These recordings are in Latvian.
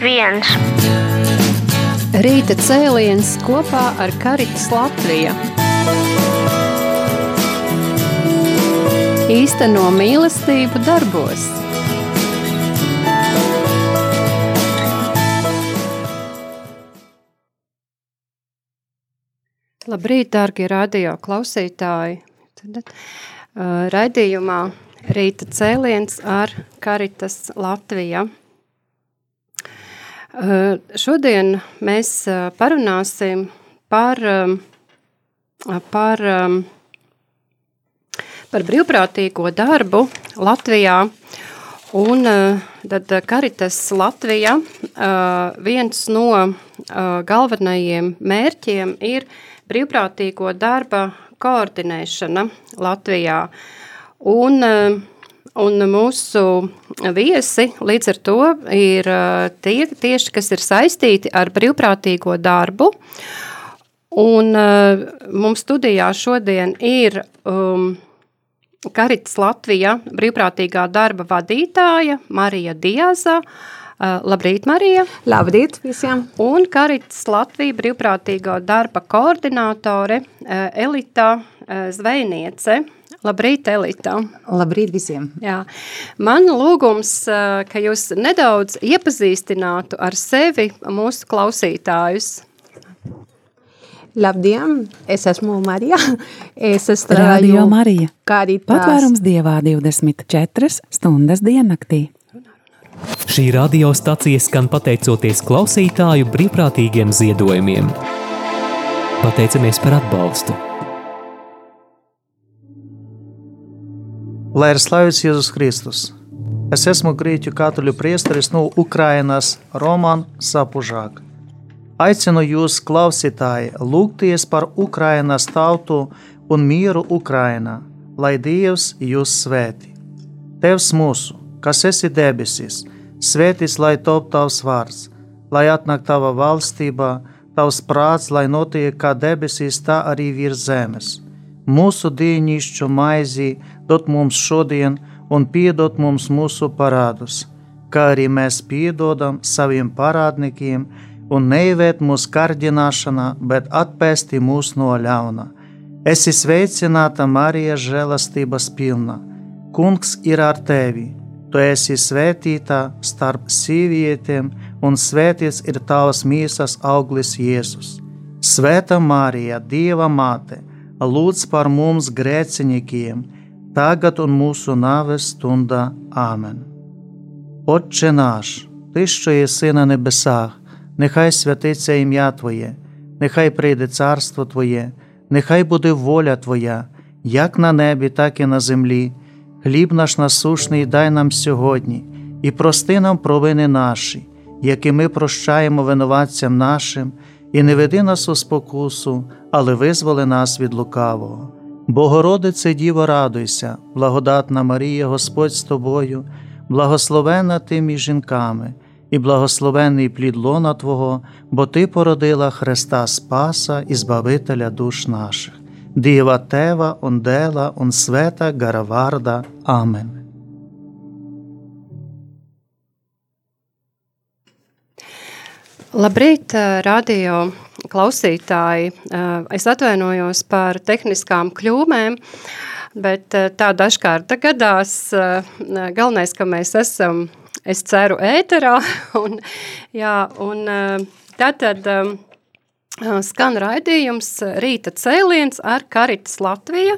viens. Rīta cēliens kopā ar Karitas Latviju. Īsteno mīlestību darbos. Labrīt, dārgie radio klausītāji! Uh, raidījumā Rīta cēliens ar Karitas Latviju. Uh, šodien mēs uh, parunāsim par, um, par, par brīvprātīgo darbu Latvijā. Un uh, tad Karitas Latvija viens no galvenajiem mērķiem ir brīvprātīgo darba koordinēšana Latvijā. Un, eh, un mūsu viesi līdz ar to ir tie tieši, kas ir saistīti ar brīvprātīgo darbu. Un mums studijā šodien ir um, Karits Latvija brīvprātīgā darba vadītāja Marija Diaza, Uh, labrīt, Marija! Labrīt visiem! Un Karits Latvija brīvprātīgo darba koordinātore Elita Zvejniece. Labrīt, Elita! Labrīt visiem! Jā. Man lūgums, ka jūs nedaudz iepazīstinātu ar sevi mūsu klausītājus. Labdien, es esmu Marija. Es strādāju Marija. Patvērums dievā 24 stundas diennaktī. Šī radiostacija skan pateicoties klausītāju brīvprātīgiem ziedojumiem. Pateicamies par atbalstu! Lai ir slavēts Jēzus Kristus! Es esmu grieķu katoļu priesteris no Ukrainas, Roman Sapužāk. Aicinu jūs, klausītāji, lūgties par Ukrainas tautu un mieru Ukrainā, lai Dievs jūs svētī. Tevs mūsu, kas esi debesīs, Svētīts lai top tavs vārds, lai atnāk tava valstībā, tavs prāts, lai notiek kā debesīs, tā arī virs zemes. Mūsu dīņišķu maizī dot mums šodien un piedot mums mūsu parādus, kā arī mēs piedodam saviem parādniekiem, un neievēt mūsu kārdināšanā, bet atpēsti mūs no ļauna. Esi sveicināta Marija žēlastības pilna. Kungs ir ar tevi! Tu esi svētītā starp sīvietēm, un svētīts ir tavas mīsas auglis Jēzus. Svēta Marija, Dieva māte, lūdz par mums grēciniekiem, tagad un mūsu nāves stundā Āmen. Отче наш, Ти, що єси на небесах, нехай святиться ім'я Твоє, нехай прийде царство Твоє, нехай буде воля Твоя, як на небі, так і на землі. Хліб наш насушний дай нам сьогодні, і прости нам провини наші, які ми прощаємо винуватцям нашим, і не веди нас у спокусу, але визволи нас від лукавого. Богородице Діво, радуйся, благодатна Марія, Господь з тобою, благословена ти між жінками, і благословений плід лона Твого, бо Ти породила Христа Спаса і Збавителя душ наших. Dēla un svētā gara vārdā. Āmen! Labrīt, radio klausītāji! Es atvainojos par tehniskām kļūmēm, bet tā dažkārt gadās. Galvenais, ka mēs esam, es ceru, ēterā. Un, jā, un tātad skan raidījums Rīta cēliens ar Karitas Latviju,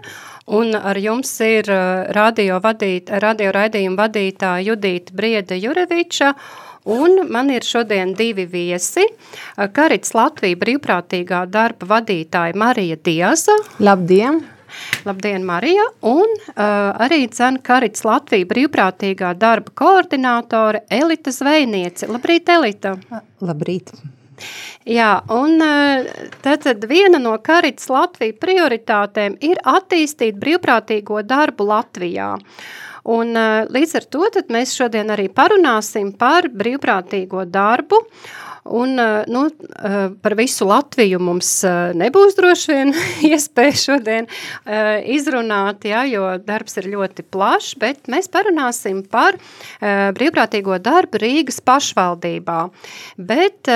un ar jums ir radio, vadīt, radio raidījuma vadītāja Judīta Brieda Jureviča, un man ir šodien divi viesi. Karits Latvija brīvprātīgā darba vadītāja Marija Diaza. Labdien! Labdien, Marija! Un uh, arī Cena Karits Latvija brīvprātīgā darba koordinātore Elita Zvejniece. Labrīt, Elita! Labrīt! Jā, un tātad viena no Karits Latvijas prioritātēm ir attīstīt brīvprātīgo darbu Latvijā. Un līdz ar to mēs šodien arī parunāsim par brīvprātīgo darbu Un, nu, par visu Latviju mums nebūs droši vien iespēja šodien izrunāt, ja, jo darbs ir ļoti plašs, bet mēs parunāsim par brīvprātīgo darbu Rīgas pašvaldībā. Bet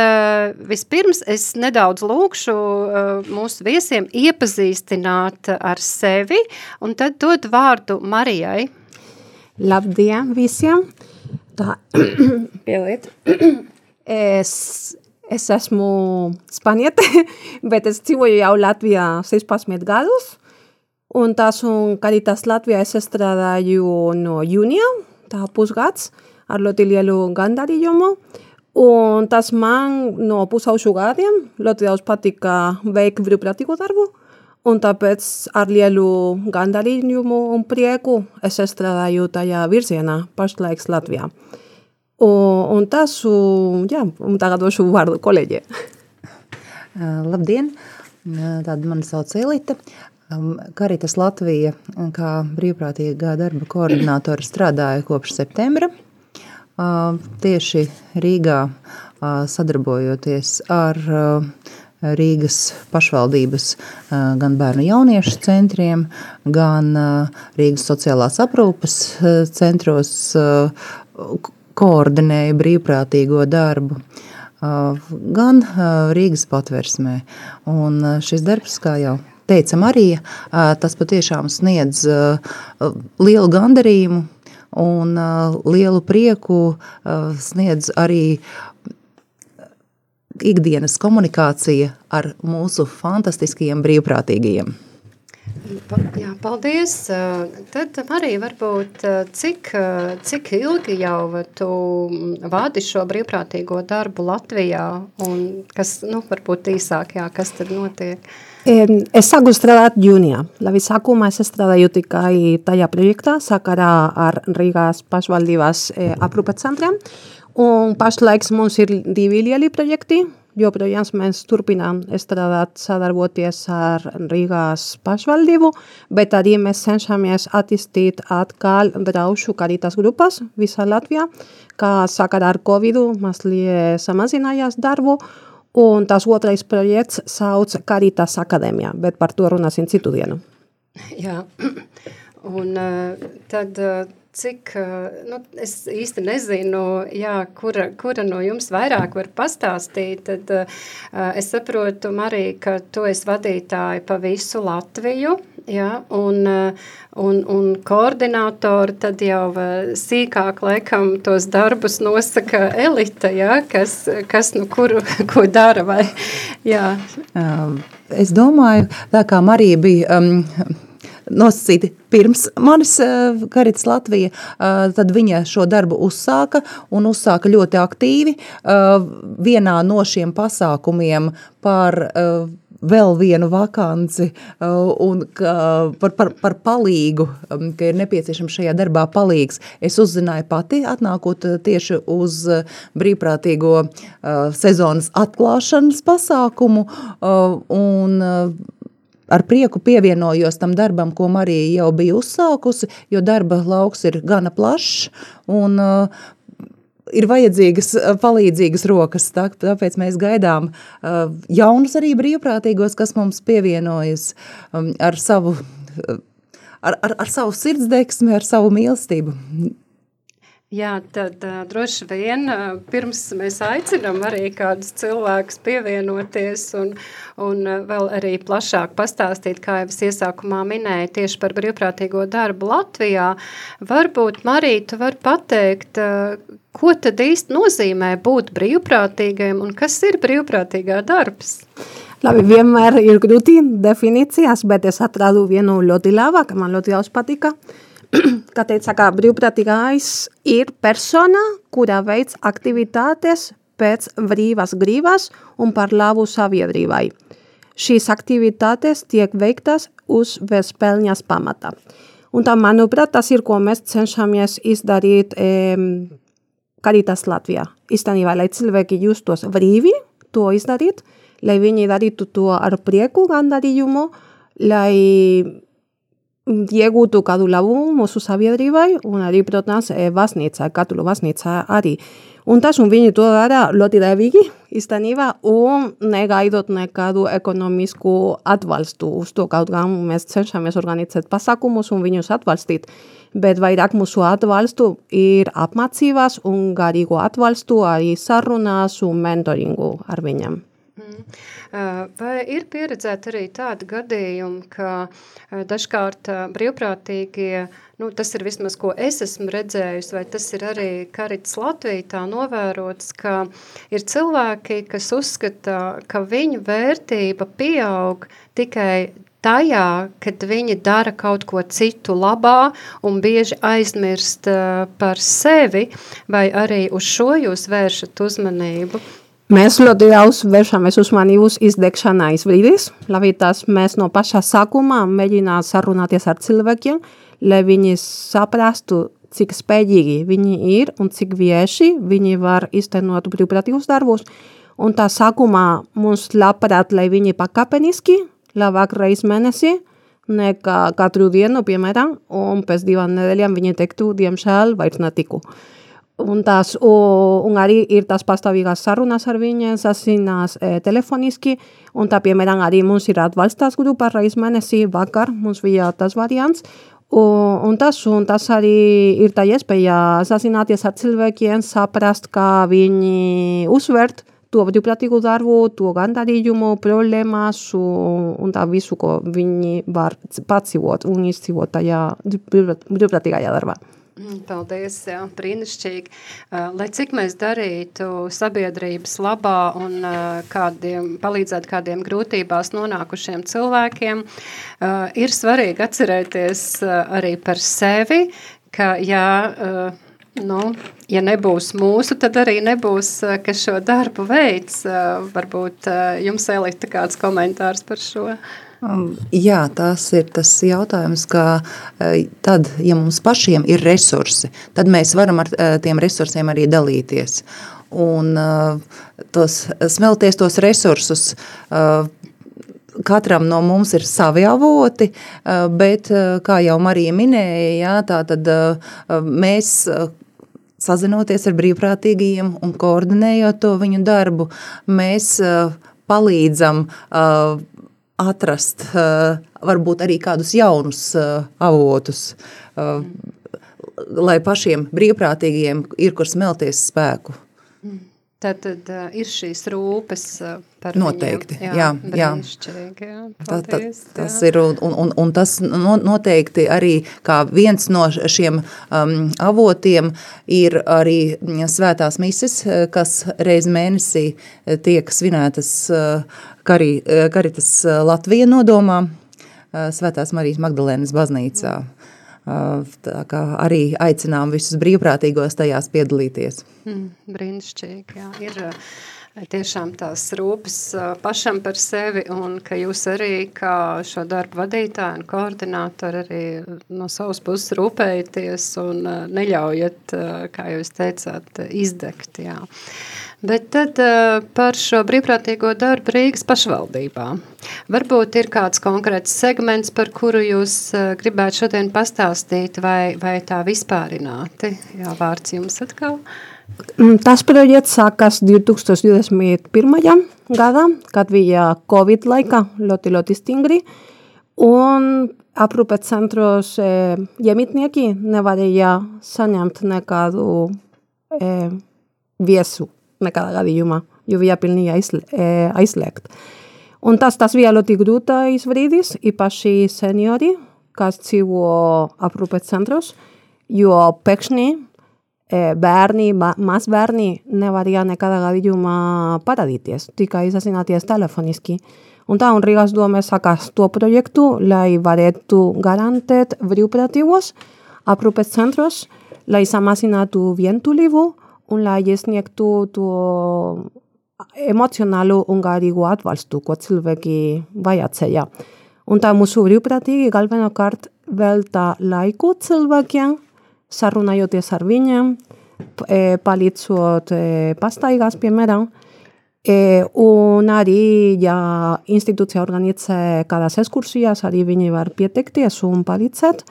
vispirms es nedaudz lūkšu mūsu viesiem iepazīstināt ar sevi un tad dod vārdu Marijai. Labdien visiem! Tā, pieliet. Es, es esmu spaniete, bet es dzīvoju jau Latvijā 16 gadus. Un tās un Caritas Latvijā es strādāju no jūnija, tā pusgads, ar ļoti lielu gandarījumu. Un tas man no pusaušu gadiem ļoti daudz patika veikt brīvprātīgo darbu. Un tāpēc ar lielu gandarījumu un prieku es strādāju tajā virzienā pašlaik Latvijā. Un, un tas, jā, un tagad došu vārdu kolēģiem. Labdien! Tāda mani sauc Elita. Karitas Latvija kā brīvprātīgā darba koordinātora strādāja kopš septembra. Tieši Rīgā sadarbojoties ar Rīgas pašvaldības gan bērnu jauniešu centriem, gan Rīgas sociālās aprūpes centros koordinēju brīvprātīgo darbu gan Rīgas patversmē. Un šis darbs, kā jau teica Marija, tas patiešām sniedz lielu gandarījumu un lielu prieku sniedz arī ikdienas komunikācija ar mūsu fantastiskajiem brīvprātīgajiem. Jā, paldies. Tad arī varbūt cik, cik ilgi jau tu vādi šo brīvprātīgo darbu Latvijā un kas, nu, varbūt īsāk, jā, kas tad notiek? Es sāku strādāt jūnijā. Labi, sākumā es strādāju tikai tajā projektā sakarā ar Rīgās pašvaldības aprūpes centriem. Un pašlaik mums ir divi lieli projekti, joprojām mēs turpinām strādāt, sadarboties ar Rīgās pašvaldību, bet arī mēs cenšamies attīstīt atkal draušu karitas grupas visā Latvijā, kā sakarā ar Covidu mazliet samazinājās darbu, un tas otrais projekts sauc Karitas akadēmijā, bet par to runāsim citu dienu. Jā, un tad cik, nu, es īsti nezinu, jā, kura, kura no jums vairāk var pastāstīt, tad uh, es saprotu, Marija, ka tu esi vadītāji pa visu Latviju, jā, un, uh, un, un koordinātori tad jau sīkāk laikam tos darbus nosaka elita, jā, kas, kas nu kuru, ko dara, vai, jā. Es domāju, tā kā Marija bija... Um, nosacīti pirms manis eh, Karitas Latvija, eh, tad viņa šo darbu uzsāka un uzsāka ļoti aktīvi. Eh, vienā no šiem pasākumiem par vēl vienu vakanci un par, par, par palīgu, um, ka ir nepieciešams šajā darbā palīgs. Es uzzināju pati, atnākot tieši uz brīvprātīgo sezonas atklāšanas pasākumu un ar prieku pievienojos tam darbam, ko Marija jau bija uzsākusi, jo darba lauks ir gana plašs un uh, ir vajadzīgas uh, palīdzīgas rokas, tā, tāpēc mēs gaidām uh, jaunus arī brīvprātīgos, kas mums pievienojas um, ar savu, uh, ar, ar, ar savu sirdsdeksmi, ar savu mīlestību. Jā, tad uh, droši vien uh, pirms mēs aicinām arī kādus cilvēkus pievienoties un, un uh, vēl arī plašāk pastāstīt, kā jau es iesākumā minēju, tieši par brīvprātīgo darbu Latvijā. Varbūt, Marija, tu var pateikt, uh, ko tad īsti nozīmē būt brīvprātīgajam un kas ir brīvprātīgā darbs? Labi, vienmēr ir grūti definīcijas, bet es atradu vienu ļoti labu, ka man ļoti daudz patika. kā teica, kā brīvprātīgais ir persona, kura veids aktivitātes pēc brīvās gribas un par labu sabiedrībai. Šīs aktivitātes tiek veiktas uz bezpēļņas pamata. Un tā, manuprāt, tas ir, ko mēs cenšamies izdarīt e, Caritas Latvijā. Īstenībā, lai cilvēki justos brīvi to izdarīt, lai viņi darītu to ar prieku gandarījumu, lai iegūtu kādu labumu mūsu sabiedrībai un arī, protams, baznīcā, katoļu baznīcā arī. Un tas, un viņi to dara ļoti devīgi īstenībā un negaidot nekādu ekonomisku atbalstu uz to, kaut gan mēs cenšamies organizēt pasākumus un viņus atbalstīt, bet vairāk mūsu atbalstu ir apmācībās un garīgo atbalstu arī sarunās un mentoringu ar viņiem. Mm. Vai ir pieredzēti arī tādi gadījumi, ka dažkārt brīvprātīgie, nu, tas ir vismaz, ko es esmu redzējusi, vai tas ir arī Karits Latvijā tā novērots, ka ir cilvēki, kas uzskata, ka viņu vērtība pieaug tikai tajā, kad viņi dara kaut ko citu labā un bieži aizmirst par sevi, vai arī uz šo jūs vēršat uzmanību? Mēs ļoti daudz vēršamies uzmanību uz izdegšanas brīdis. Labītās mēs no pašā sākuma mēģinām sarunāties ar cilvēkiem, lai viņi saprastu, cik spējīgi viņi ir un cik vieši viņi var iztenot brīvprātīgus darbus. Un tā sākumā mums labprāt, lai viņi pakāpeniski, labāk reiz mēnesī, nekā katru dienu, piemēram, un pēc divām nedēļām viņi teiktu, diemžēl, vairs netiku. Uh, Un, tās, un arī ir tās pastāvīgās sarunas ar viņiem, sasinās e, telefoniski, un tā, piemēram, arī mums ir atbalstās grupa reiz mēnesī vakar, mums bija tas variants, un, un, tas, un tas arī ir tā iespēja sasināties ar cilvēkiem, saprast, kā viņi uzvert to brīvprātīgu darbu, to gandarījumu, problēmas un, un tā visu, ko viņi var pacīvot un izdzīvot tajā brīvprātīgajā darbā. Mm, paldies, jā, brīnišķīgi. Lai cik mēs darītu sabiedrības labā un kādiem, palīdzētu kādiem grūtībās nonākušiem cilvēkiem, ir svarīgi atcerēties arī par sevi, ka, jā, nu, ja nebūs mūsu, tad arī nebūs, kas šo darbu veids. Varbūt jums, Elita, kāds komentārs par šo? Jā, tas ir tas jautājums, ka e, tad, ja mums pašiem ir resursi, tad mēs varam ar e, tiem resursiem arī dalīties. Un e, tos, smelties tos resursus, katram no mums ir savi avoti, bet, kā jau Marija minēja, jā, tā tad mēs sazinoties ar brīvprātīgajiem un koordinējot to viņu darbu, mēs palīdzam uh, atrast uh, varbūt arī kādus jaunus uh, avotus, uh, lai pašiem brīvprātīgiem ir kur smelties spēku. Mm. Tad, tad uh, ir šīs rūpes uh, par Noteikti, viņiem. jā. jā, jā. Tā, tā, tas jā. ir, un, un, un tas no, noteikti arī kā viens no šiem um, avotiem ir arī svētās mises, kas reiz mēnesī tiek svinētas uh, Kari, Karitas Latvija nodomā, uh, Svētās Marijas Magdalēnas baznīcā. Kā arī aicinām visus brīvprātīgos tajās piedalīties. Mm, brīnišķīgi, jā. Ir tiešām tās rūpes uh, pašam par sevi un ka jūs arī kā šo darbu vadītāji un koordinātori arī no savas puses rūpējaties un neļaujat, kā jūs teicāt, izdegt, jā. Bet tad uh, par šo brīvprātīgo darbu Rīgas pašvaldībā. Varbūt ir kāds konkrēts segments, par kuru jūs uh, gribētu šodien pastāstīt, vai, vai tā vispārināti? Jā, vārds jums atkal. Mm, tas projekts sākas 2021. gadā, kad bija Covid laika ļoti, ļoti stingri. Un aprūpēt centros e, iemitnieki nevarēja saņemt nekādu e, viesu nekādā gadījumā, jo bija pilnīgi aizl aizliegt. Un tas, tas bija ļoti grūtais brīdis, īpaši seniori, kas dzīvo aprūpēt centros, jo pēkšņi e, beharni, ba, maz beharni, ne badia nekada gabiluma para ditiez, tika izazinatiez telefonizki. Unta honrigaz duome sakas tuo proiektu, lai baretu garantet bri operatibos, aprupez zentros, lai zamazinatu bientu libu, un lai esniek tu, tu emozionalu ungari guat balztu, kotzilbeki baiatzea. Unta musu bri operatik, galbenokart belta laiku zilbekian, sarunājoties ar viņiem, palīdzot pastaigās, piemēram, E, un arī, ja institūcija organizē kādas ekskursijas, arī viņi var pieteikties un palīdzēt.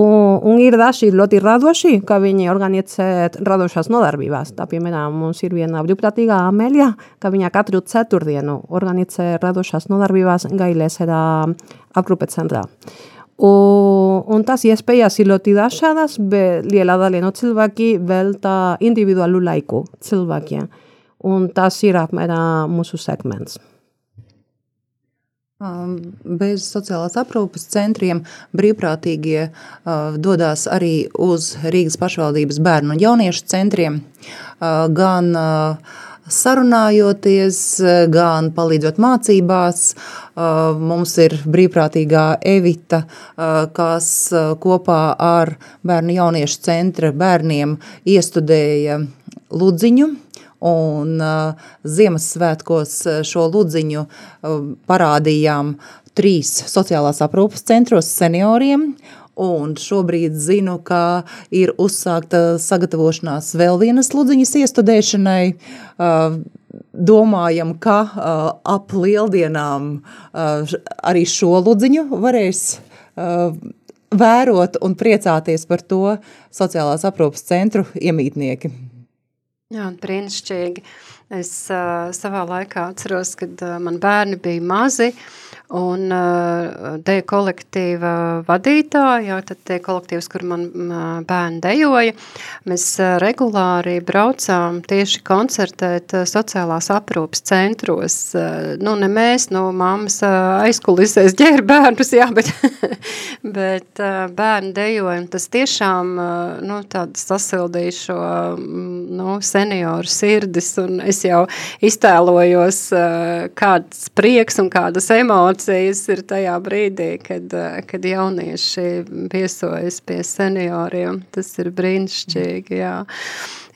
Un, un ir daži ļoti radoši, ka viņi organizē radošās nodarbības. Tā, piemēram, mums ir viena brīvprātīgā Amelija, ka viņa katru ceturtdienu organizē radošās nodarbības Gailesera aprūpes centrā. Un, un tas iespējas ir ļoti dažādas, bet liela daļa no cilvēki velta individuālu laiku cilvēkiem. Un tas ir apmēram mūsu segments. Bez sociālās aprūpes centriem brīvprātīgie uh, dodas arī uz Rīgas pašvaldības bērnu un jauniešu centriem, uh, gan uh, sarunājoties, gan palīdzot mācībās. Mums ir brīvprātīgā Evita, kas kopā ar bērnu jauniešu centra bērniem iestudēja Ludziņu, Un uh, Ziemassvētkos šo ludziņu uh, parādījām trīs sociālās aprūpas centros senioriem. Un šobrīd zinu, ka ir uzsākta sagatavošanās vēl vienas ludziņas iestudēšanai. Uh, domājam, ka uh, ap lieldienām uh, arī šo ludziņu varēs vērot un priecāties par to sociālās aprūpas centru iemītnieki. Jā, brīnišķīgi. Es uh, savā laikā atceros, kad uh, man bērni bija mazi, uh, Un uh, deju kolektīva vadītāja, jā, tad tie kolektīvs, kur man bērni dejoja, mēs uh, regulāri braucām tieši koncertēt uh, sociālās aprūpas centros. Nu, ne mēs, no mammas aizkulisēs ģēra bērnus, jā, bet, bet bērni dejoja. Tas tiešām, nu, tāds sasildīja šo, nu, senioru sirdis, un es jau iztēlojos kāds prieks un kādas emocijas, ir tajā brīdī, kad, eh, kad jaunieši viesojas pie senioriem. Tas ir brīnišķīgi, jā.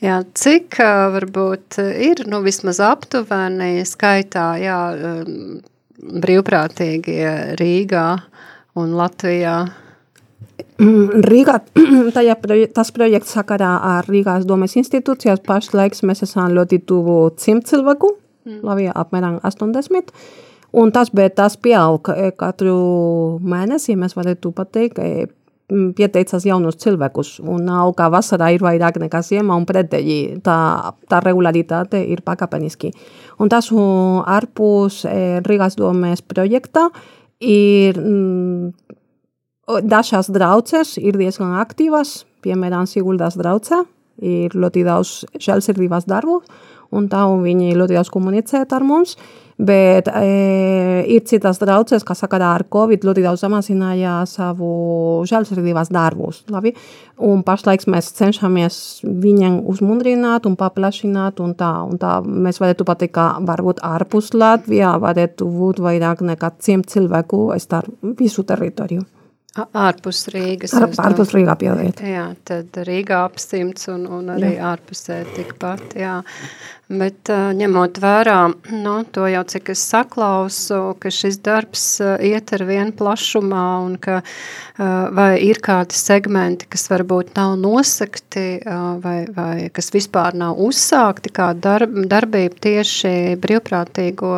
Jā, cik eh, varbūt ir, nu vismaz aptuveni skaitā, jā, brīvprātīgie Rīgā un Latvijā? Mm, Rīgā tajā, tas projekts sakarā ar Rīgās domes institūcijas pašlaik mēs esam ļoti tuvu simt cilvēku, mm. Latvijā apmēram 80. Un tas, bet tas pieaug e, katru mēnesi, ja mēs varētu pateikt, e, pieteicās jaunus cilvēkus. Un kā vasarā ir vairāk nekā ziemā un pretēji tā, tā regularitāte ir pakāpeniski. Un tas ārpus e, Rīgas domes projekta ir mm, dažas drauces ir diezgan aktīvas, piemēram, Siguldas drauce, ir ļoti daudz žēlsirdības darbu, un tā un viņi ļoti daudz komunicē ar mums. Bet e, ir citas draudzes, kas sakarā ar Covid ļoti daudz samazināja savu žēlsirdības darbus. Labi? Un pašlaik mēs cenšamies viņiem uzmundrināt un paplašināt, un tā, un tā mēs varētu pateikt, ka varbūt ārpus Latvijā varētu būt vairāk nekā simt cilvēku ar visu teritoriju. Ārpus Rīgas. Ar, ārpus Rīgā pieliet. Jā, tad Rīgā ap simts un, un arī jā. ārpusē tikpat, jā. Bet ņemot vērā, nu, to jau cik es saklausu, ka šis darbs iet ar vienu plašumā un ka vai ir kādi segmenti, kas varbūt nav nosakti vai, vai kas vispār nav uzsākti kā darb, darbība tieši brīvprātīgo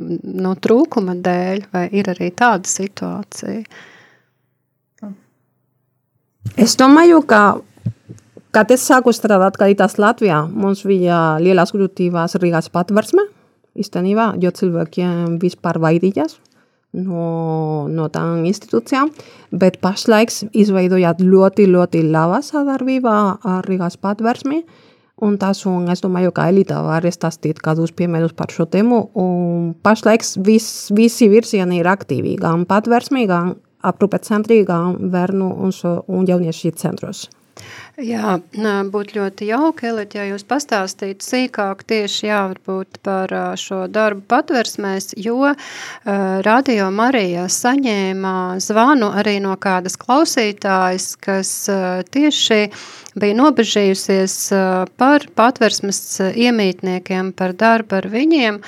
nu, trūkuma dēļ, vai ir arī tāda situācija? Es domāju, ka, kad es sāku strādāt Karitas Latvijā, mums bija lielas grūtības Rīgas patversme, īstenībā, jo cilvēkiem vispār baidījās no, no tām institūcijām, bet pašlaik izveidojāt ļoti, ļoti laba sadarbība ar Rīgas patversmi, un tas, un es domāju, ka Elita var stāstīt kādus piemērus par šo tēmu, un pašlaik vis, visi virzieni ir aktīvi, gan patversmi, gan aprūpēt centrī, gan bērnu un, šo, un jauniešu centros. Jā, būtu ļoti jauki, Elit, ja jūs pastāstītu sīkāk tieši jā, varbūt par šo darbu patversmēs, jo uh, Radio Marija saņēma zvanu arī no kādas klausītājas, kas uh, tieši bija nobežījusies par patversmes iemītniekiem, par darbu ar viņiem,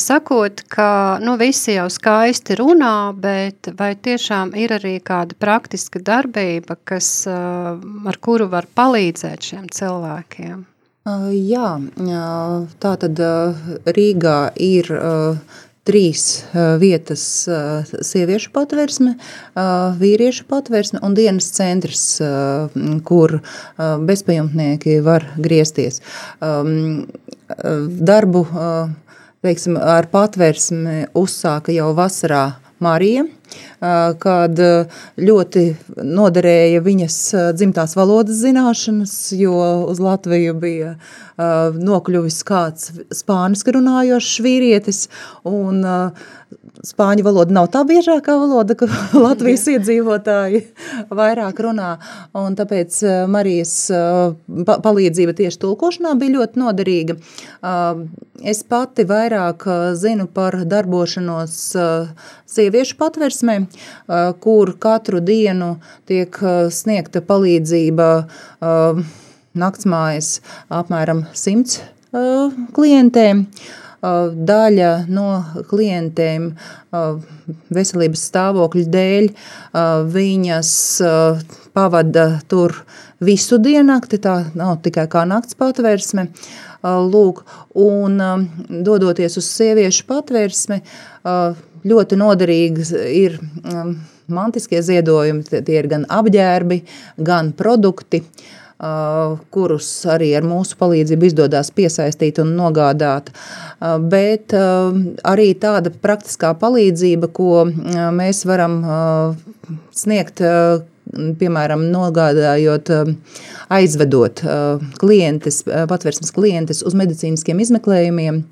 sakot, ka nu, visi jau skaisti runā, bet vai tiešām ir arī kāda praktiska darbība, kas, ar kuru var palīdzēt šiem cilvēkiem? Jā, tā tad Rīgā ir trīs vietas sieviešu patversme, vīriešu patversme un dienas centrs, kur bezpajumtnieki var griezties. Darbu teiksim, ar patversmi uzsāka jau vasarā Marija, kad ļoti noderēja viņas dzimtās valodas zināšanas, jo uz Latviju bija nokļuvis kāds spāniski runājošs vīrietis, un spāņu valoda nav tā biežākā valoda, ka Latvijas iedzīvotāji vairāk runā, un tāpēc Marijas palīdzība tieši tulkošanā bija ļoti noderīga. Es pati vairāk zinu par darbošanos sieviešu patversmē, kur katru dienu tiek sniegta palīdzība naktsmājas apmēram simts klientiem. Daļa no klientiem veselības stāvokļa dēļ viņas pavada tur visu diennakti, tā nav tikai kā nakts patvērsme. Lūk, un dodoties uz sieviešu patvērsmi, ļoti noderīgas ir mantiskie ziedojumi, tie ir gan apģērbi, gan produkti, kurus arī ar mūsu palīdzību izdodas piesaistīt un nogādāt. Bet arī tāda praktiskā palīdzība, ko mēs varam sniegt, piemēram, nogādājot, aizvedot klientes, patversmes klientes uz medicīniskiem izmeklējumiem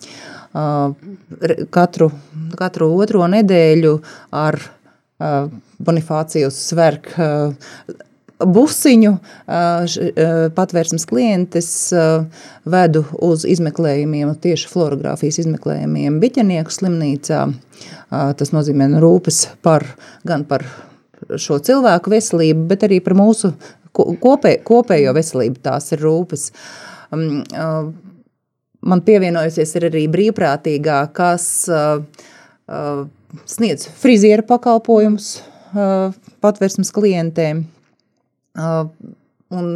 katru, katru otro nedēļu ar Bonifācijas sverku busiņu patvērsmes klientes vedu uz izmeklējumiem, tieši florogrāfijas izmeklējumiem Biķenieku slimnīcā. Tas nozīmē rūpes par, gan par šo cilvēku veselību, bet arī par mūsu kopē, kopējo veselību tās ir rūpes. Man pievienojusies ir arī brīvprātīgā, kas sniedz friziera pakalpojumus patvērsmes klientiem, un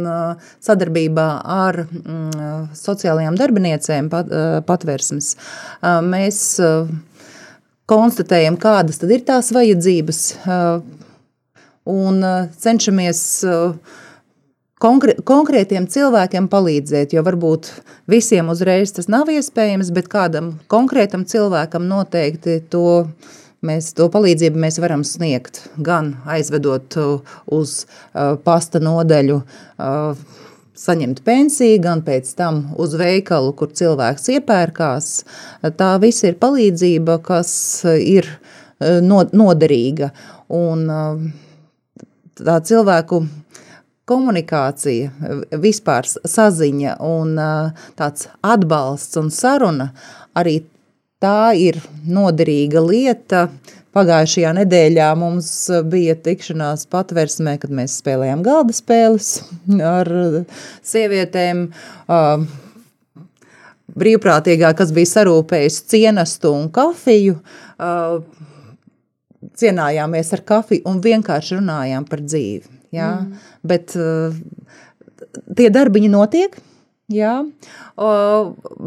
sadarbībā ar sociālajām darbiniecēm pat, patvērsmes mēs konstatējam, kādas ir tās vajadzības un cenšamies konkrē, konkrētiem cilvēkiem palīdzēt, jo varbūt visiem uzreiz tas nav iespējams, bet kādam konkrētam cilvēkam noteikti to mēs to palīdzību mēs varam sniegt gan aizvedot uz pasta nodeļu, saņemt pensiju, gan pēc tam uz veikalu, kur cilvēks iepērkās. Tā viss ir palīdzība, kas ir noderīga. Un tā cilvēku komunikācija, vispār saziņa un tāds atbalsts un saruna arī tā ir noderīga lieta. Pagājušajā nedēļā mums bija tikšanās patversmē, kad mēs spēlējām galda spēles ar sievietēm. Brīvprātīgā, kas bija sarūpējusi cienastu un kafiju, cienājāmies ar kafiju un vienkārši runājām par dzīvi. Jā? Mm. Bet tie darbiņi notiek, Jā, o,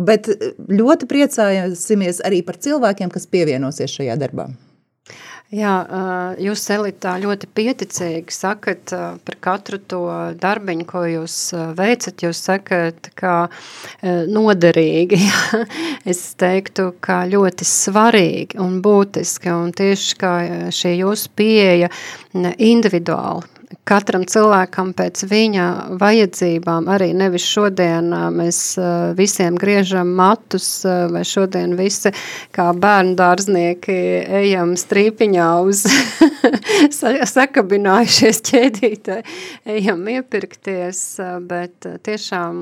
bet ļoti priecājamies arī par cilvēkiem, kas pievienosies šajā darbā. Jā, jūs, Elita, ļoti pieticīgi sakat par katru to darbiņu, ko jūs veicat. Jūs sakat, ka noderīgi. es teiktu, ka ļoti svarīgi un būtiski. Un tieši kā šī jūsu pieeja individuāli katram cilvēkam pēc viņa vajadzībām, arī nevis šodien mēs visiem griežam matus, vai šodien visi kā bērnu dārznieki ejam strīpiņā uz sakabinājušies ķēdītē, ejam iepirkties, bet tiešām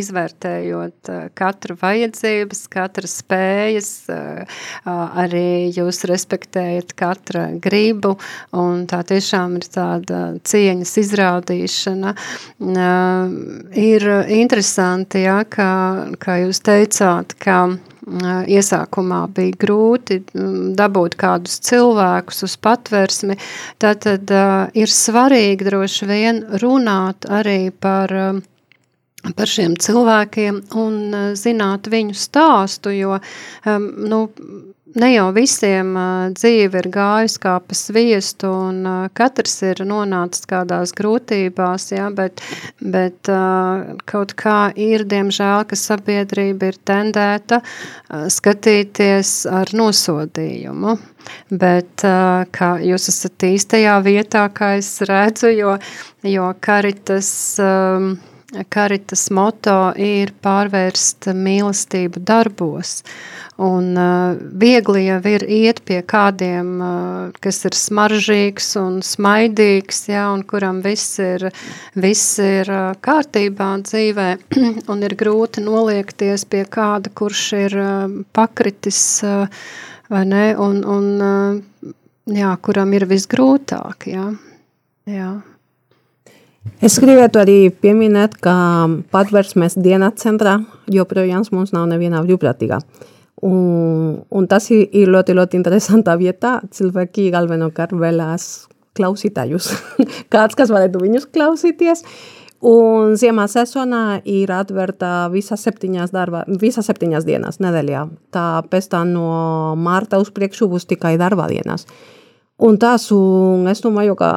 izvērtējot katru vajadzības, katra spējas, arī jūs respektējat katra gribu, un tā tiešām ir tāda cieņas izrādīšana. Ir interesanti, ja, kā, kā jūs teicāt, ka iesākumā bija grūti dabūt kādus cilvēkus uz patversmi, tad, tad ir svarīgi droši vien runāt arī par par šiem cilvēkiem un zināt viņu stāstu, jo um, nu, ne jau visiem dzīve ir gājusi kā pa sviestu, un katrs ir nonācis kādās grūtībās, ja, bet, bet kaut kā ir, diemžēl, ka sabiedrība ir tendēta skatīties ar nosodījumu. Bet kā jūs esat īstajā vietā, kā es redzu, jo, jo karitas. Um, Karitas moto ir pārvērst mīlestību darbos. Un uh, viegli jau ir iet pie kādiem, uh, kas ir smaržīgs un smaidīgs, ja, un kuram viss ir, viss ir uh, kārtībā dzīvē, un ir grūti noliekties pie kāda, kurš ir uh, pakritis, uh, vai ne, un, un uh, jā, kuram ir visgrūtāk, jā. jā. Es gribētu arī pieminēt, ka patversmes dienas centrā joprojām mums nav neviena brīvprātīgā. Un, un tas ir, ir ļoti, ļoti interesanta vieta. Cilvēki galvenokārt vēlās klausītājus. Kāds, kas varētu viņus klausīties. Un ziemā sezonā ir atvērta visas septiņas, darba, visas septiņas dienas nedēļā. Tāpēc tā no marta uz priekšu būs tikai darba dienas. Uh, Un tas, un es domāju, ka,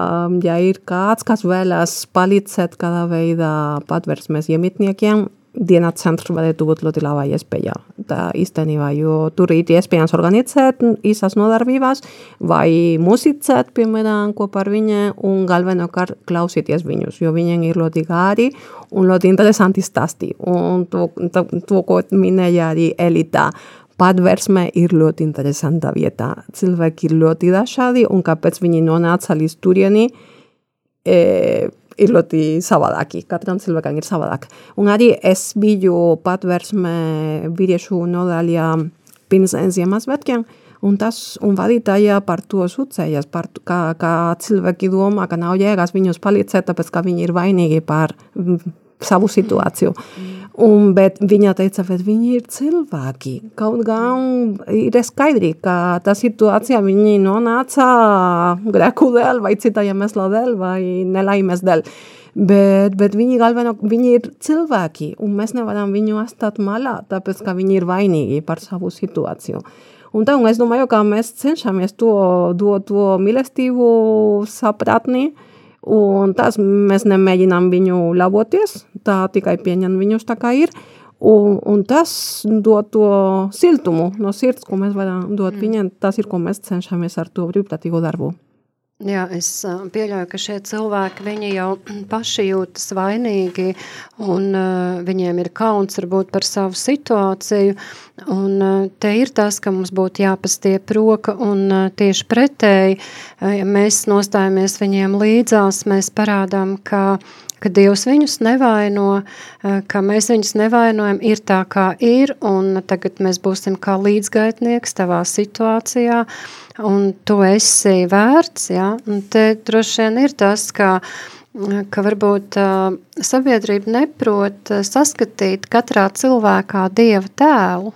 ja ir kāds, kas vēlas palīdzēt kādā veidā patversmes iemitniekiem, dienas centrs varētu būt ļoti laba iespēja. Tā īstenībā, jo tur ir iespējams organizēt īsas nodarbības vai musicēt, piemēram, kopā ar viņiem un galvenokārt klausīties viņus, jo viņiem ir ļoti gari un ļoti interesanti stāsti. Un to, to, to ko minēja arī Elita, Patversme ir ļoti interesanta vieta. Cilvēki ir ļoti dažādi, un kāpēc viņi nonāca līdz turieni, e, ir ļoti savādāki. Katram cilvēkam ir savādāk. Un arī es biju patversme vīriešu nodaļā pirms Ziemassvētkiem, un tas un vadītāja par to sūdzējas, par kā, kā cilvēki domā, ka nav jēgas viņus palīdzēt, tāpēc, ka viņi ir vainīgi par savu situāciju. Un, bet viņa teica, ka viņi ir cilvēki. Kaut gan ir skaidri, ka tā situācija viņi nonāca grēku dēļ vai cita iemesla dēļ vai nelaimes dēļ. Bet, bet viņi, galveno, viņi ir cilvēki, un mēs nevaram viņu atstāt malā, tāpēc, ka viņi ir vainīgi par savu situāciju. Un tā, un es domāju, ka mēs cenšamies to dot to mīlestību sapratni, uh, Un tas mēs nemēģinām viņu laboties, tā tikai pieņem viņus tā kā ir. Un, un tas dod to siltumu no sirds, ko mēs varam dot mm. viņiem. Tas ir, ko mēs cenšamies ar to brīvprātīgo darbu. Jā, es pieļauju, ka šie cilvēki viņi jau paši jūtas vainīgi un uh, viņiem ir kauns varbūt par savu situāciju. Un uh, te ir tas, ka mums būtu jāpastiep roka un uh, tieši pretēji, ja mēs nostājamies viņiem līdzās, mēs parādām, ka ka Dievs viņus nevaino, ka mēs viņus nevainojam, ir tā, kā ir, un tagad mēs būsim kā līdzgaitnieks tavā situācijā, un tu esi vērts, ja? un te droši vien ir tas, ka, ka varbūt uh, sabiedrība neprot saskatīt katrā cilvēkā Dieva tēlu,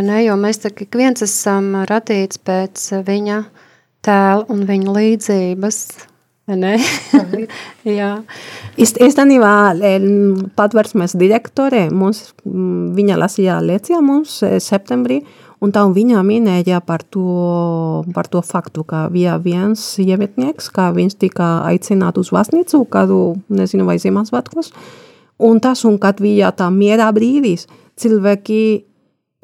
ne? jo mēs tak ik viens esam radīts pēc viņa tēla un viņa līdzības, Jā. Īstenībā patversmes direktore mums, viņa lasīja lekcijā mums septembrī, Un tā viņa minēja par to, par to faktu, ka bija viens iemetnieks, kā viņš tika aicināts uz vasnīcu, kādu, nezinu, vai Ziemassvētkos. Un tas, un kad bija tā mierā brīdis, cilvēki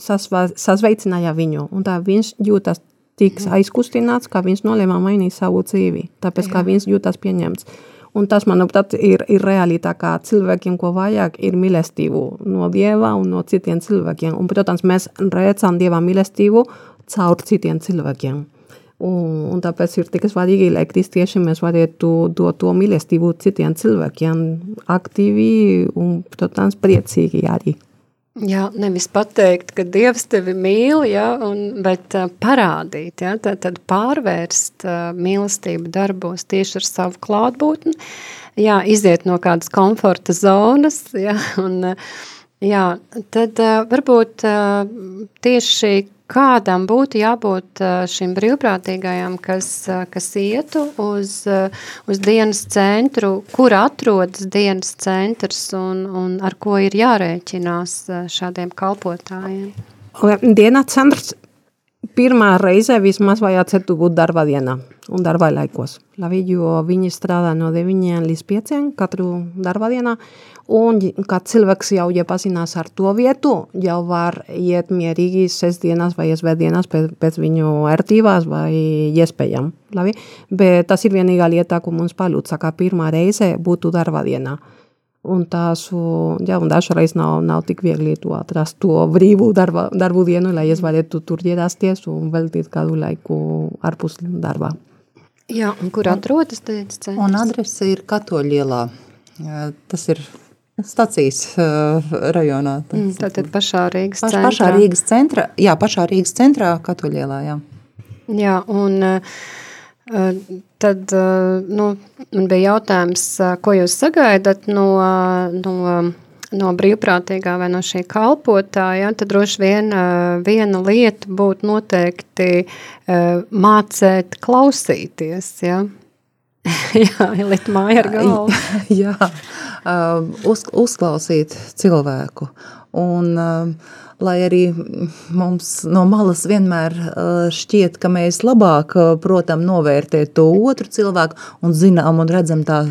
sasveicināja viņu, un tā viņš jūtas tik aizkustināts, ka viņš nolēma mainīt savu dzīvi, tāpēc, ka viņš jūtas pieņemts. Un tas, manuprāt, ir, ir realitāte, ka cilvēkiem, ko vajag, ir mīlestību no Dieva un no citiem cilvēkiem. Un, protams, mēs redzam Dieva mīlestību caur citiem cilvēkiem. Un, un tāpēc ir tik svarīgi, lai kristieši mēs varētu dot to mīlestību citiem cilvēkiem aktīvi un, protams, priecīgi arī. Jā, nevis pateikt, ka Dievs tevi mīl, ja, un, bet uh, parādīt, ja, tad, tad pārvērst uh, mīlestību darbos tieši ar savu klātbūtni, jā, iziet no kādas komforta zonas, ja, un, uh, jā, tad uh, varbūt uh, tieši kādam būtu jābūt šim brīvprātīgajam, kas, kas ietu uz, uz dienas centru, kur atrodas dienas centrs un, un ar ko ir jārēķinās šādiem kalpotājiem? Dienas centrs pirmā reize vismaz vajadzētu būt darba dienā un darba laikos. Labi, jo viņi strādā no 9 līdz 5 katru darba dienā, un kad cilvēks jau iepazinās ar to vietu, jau var iet mierīgi sestdienas vai svētdienas pēc, pēc viņu ērtībās vai iespējām. Labi? Bet tas ir vienīgā lieta, ko mums palūdza, ka pirmā reize būtu darba dienā. Un tās, jā, un dažreiz nav, nav tik viegli to atrast to brīvu darba, darbu dienu, lai es varētu tur ierasties un veltīt kādu laiku ārpus darbā. Jā, un kur atrodas teica centrs? Un adrese ir Katoļielā. Tas ir stacijas uh, rajonā. Tas, mm, tātad pašā Rīgas paš, centrā. Pašā Rīgas centrā, jā, pašā Rīgas centrā Katoļielā, jā. Jā, un uh, Tad nu, man bija jautājums, ko jūs sagaidat no, no, no brīvprātīgā vai no šī kalpotāja. Tad droši vien viena lieta būtu noteikti mācēt klausīties. Ja? Jā, likt māja ar galvu. Jā, uz, uzklausīt cilvēku. Un, uh, lai arī mums no malas vienmēr šķiet, ka mēs labāk protam novērtēt to otru cilvēku un zinām un redzam tā,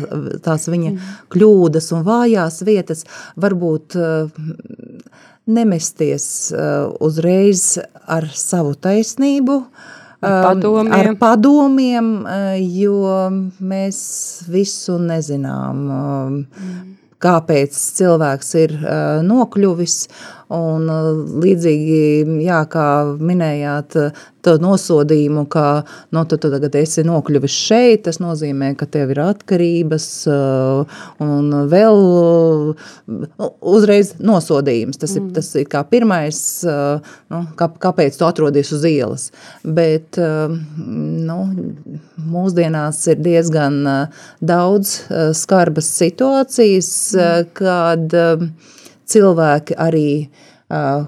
tās viņa kļūdas un vājās vietas, varbūt nemesties uzreiz ar savu taisnību, Ar padomiem. ar padomiem, jo mēs visu nezinām. Mm kāpēc cilvēks ir uh, nokļuvis. Un, uh, līdzīgi, jā, kā minējāt, to nosodījumu, ka no, nu, tu, tu tagad esi nokļuvis šeit, tas nozīmē, ka tev ir atkarības uh, un vēl uh, uzreiz nosodījums. Tas, mm. ir, tas ir kā pirmais, uh, nu, kā, kāpēc tu atrodies uz ielas. Bet nu, mūsdienās ir diezgan daudz skarbas situācijas, mm. kad cilvēki arī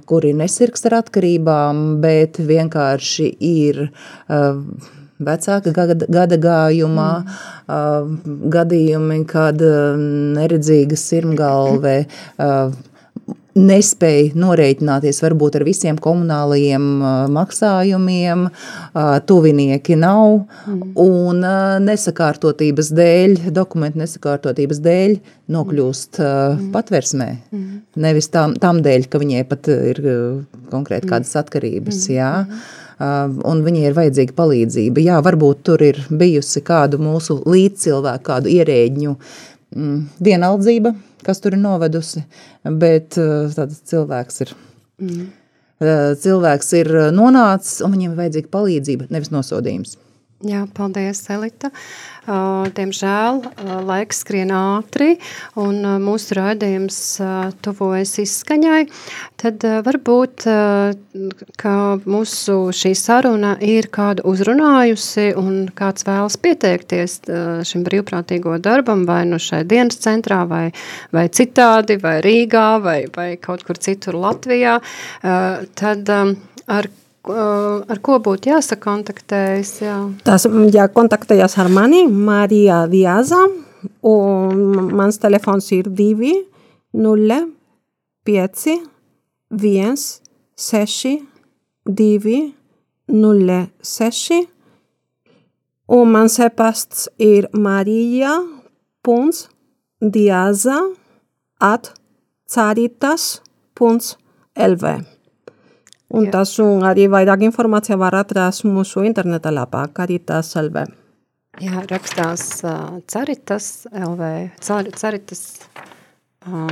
kuri nesirgst ar atkarībām, bet vienkārši ir vecāka gada, gada gājumā, mm. gadījumi, kad neredzīga sirmgalve nespēja norēķināties varbūt ar visiem komunālajiem maksājumiem, tuvinieki nav, mm. un nesakārtotības dēļ, dokumentu nesakārtotības dēļ nokļūst mm. patversmē. Mm. Nevis tam, tam dēļ, ka viņai pat ir konkrēti mm. kādas atkarības, mm. jā. Un viņai ir vajadzīga palīdzība. Jā, varbūt tur ir bijusi kādu mūsu līdzcilvēku, kādu ierēģņu mm, vienaldzība, kas tur ir novedusi, bet eh, tāds cilvēks ir. Mm. Cilvēks ir nonācis, un viņam ir vajadzīga palīdzība, nevis nosodījums. Jā, paldies, Elita. Diemžēl laiks skrien ātri un mūsu raidījums tuvojas izskaņai. Tad varbūt, mūsu šī saruna ir kādu uzrunājusi un kāds vēlas pieteikties šim brīvprātīgo darbam vai no šai dienas centrā vai, vai citādi vai Rīgā vai, vai kaut kur citur Latvijā, tad ar ar ko būtu jāsakontaktējas? Jā. Tas jākontaktējas ar mani, Marija Diaza, un mans telefons ir 2 0 5 1 6 2 0 6 un mans e-pasts ir marija.diaza at caritas.lv. Un tas un arī vairāk informācija var atrast mūsu interneta lapā Caritas LV. Jā, rakstās uh, Caritas LV, Car, Caritas, uh,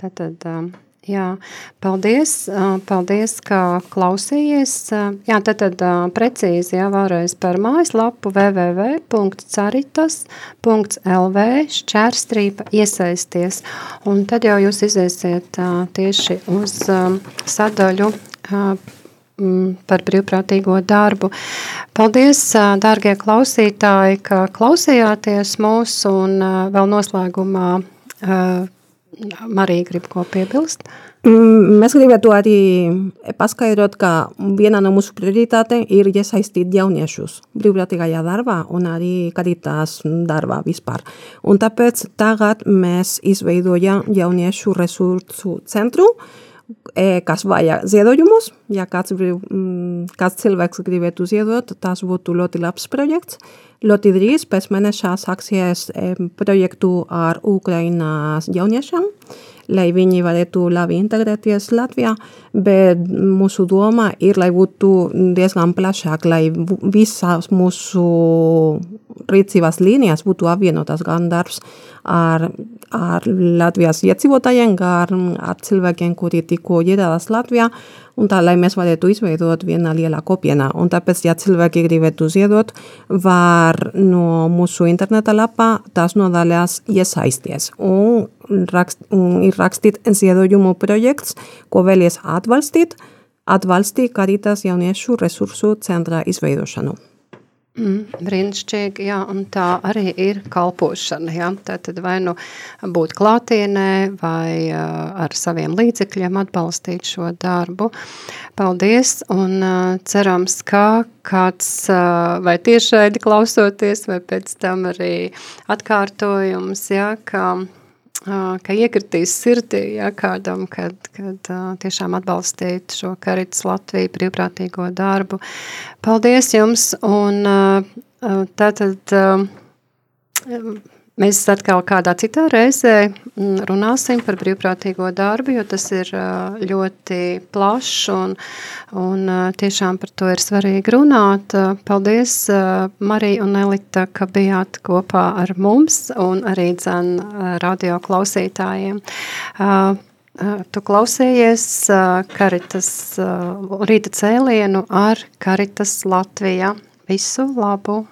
tātad, uh, jā, paldies, uh, paldies, ka klausījies. Uh, jā, tātad uh, precīzi, jā, vēlreiz par mājaslapu www.caritas.lv šķērstrīpa iesaisties. Un tad jau jūs iziesiet uh, tieši uz uh, sadaļu par brīvprātīgo darbu. Paldies, dārgie klausītāji, ka klausījāties mūs un vēl noslēgumā Marija grib ko piebilst? Mm, mēs gribētu arī paskaidrot, ka viena no mūsu prioritātēm ir iesaistīt jauniešus brīvprātīgajā darbā un arī karitātes darbā vispār. Un tāpēc tagad mēs izveidojam jauniešu resursu centru, e, kas vajag ziedojumus. Ja kāds, mm, kāds cilvēks gribētu ziedot, tas būtu ļoti labs projekts. Ļoti drīz pēc mēneša sāksies projektu ar Ukrainas jauniešiem, lai viņi varētu labi integrēties Latvijā, bet mūsu doma ir, lai būtu diezgan plašāk, lai visas mūsu rīcības līnijas būtu apvienotas gan darbs ar, ar Latvijas iedzīvotājiem, gan ar cilvēkiem, kuri tikko ieradās Latvijā, un tā, lai mēs varētu izveidot vienā lielā kopienā. Un tāpēc, ja cilvēki gribētu ziedot, var no mūsu interneta lapā tās nodaļās iesaisties. Un, rakst, un ir rakstīt ziedojumu projekts, ko vēlies atbalstīt, atbalstīt Karitas jauniešu resursu centra izveidošanu. Mm, brīnišķīgi, jā, un tā arī ir kalpošana. Jā. Tad vai nu būt klātienē, vai uh, ar saviem līdzekļiem atbalstīt šo darbu. Paldies, un uh, cerams, ka kāds uh, vai tiešraidi klausoties, vai pēc tam arī atkārtojums, jā, ka ka iekritīs sirdī ja, kādam, kad, kad tiešām atbalstīt šo Karitas Latviju brīvprātīgo darbu. Paldies jums! Un tātad Mēs atkal kādā citā reizē mm, runāsim par brīvprātīgo darbu, jo tas ir ļoti plašs un, un tiešām par to ir svarīgi runāt. Paldies, Marija un Elita, ka bijāt kopā ar mums un arī dzen radio klausītājiem. Tu klausējies Karitas rīta cēlienu ar Karitas Latvijā. Visu labu!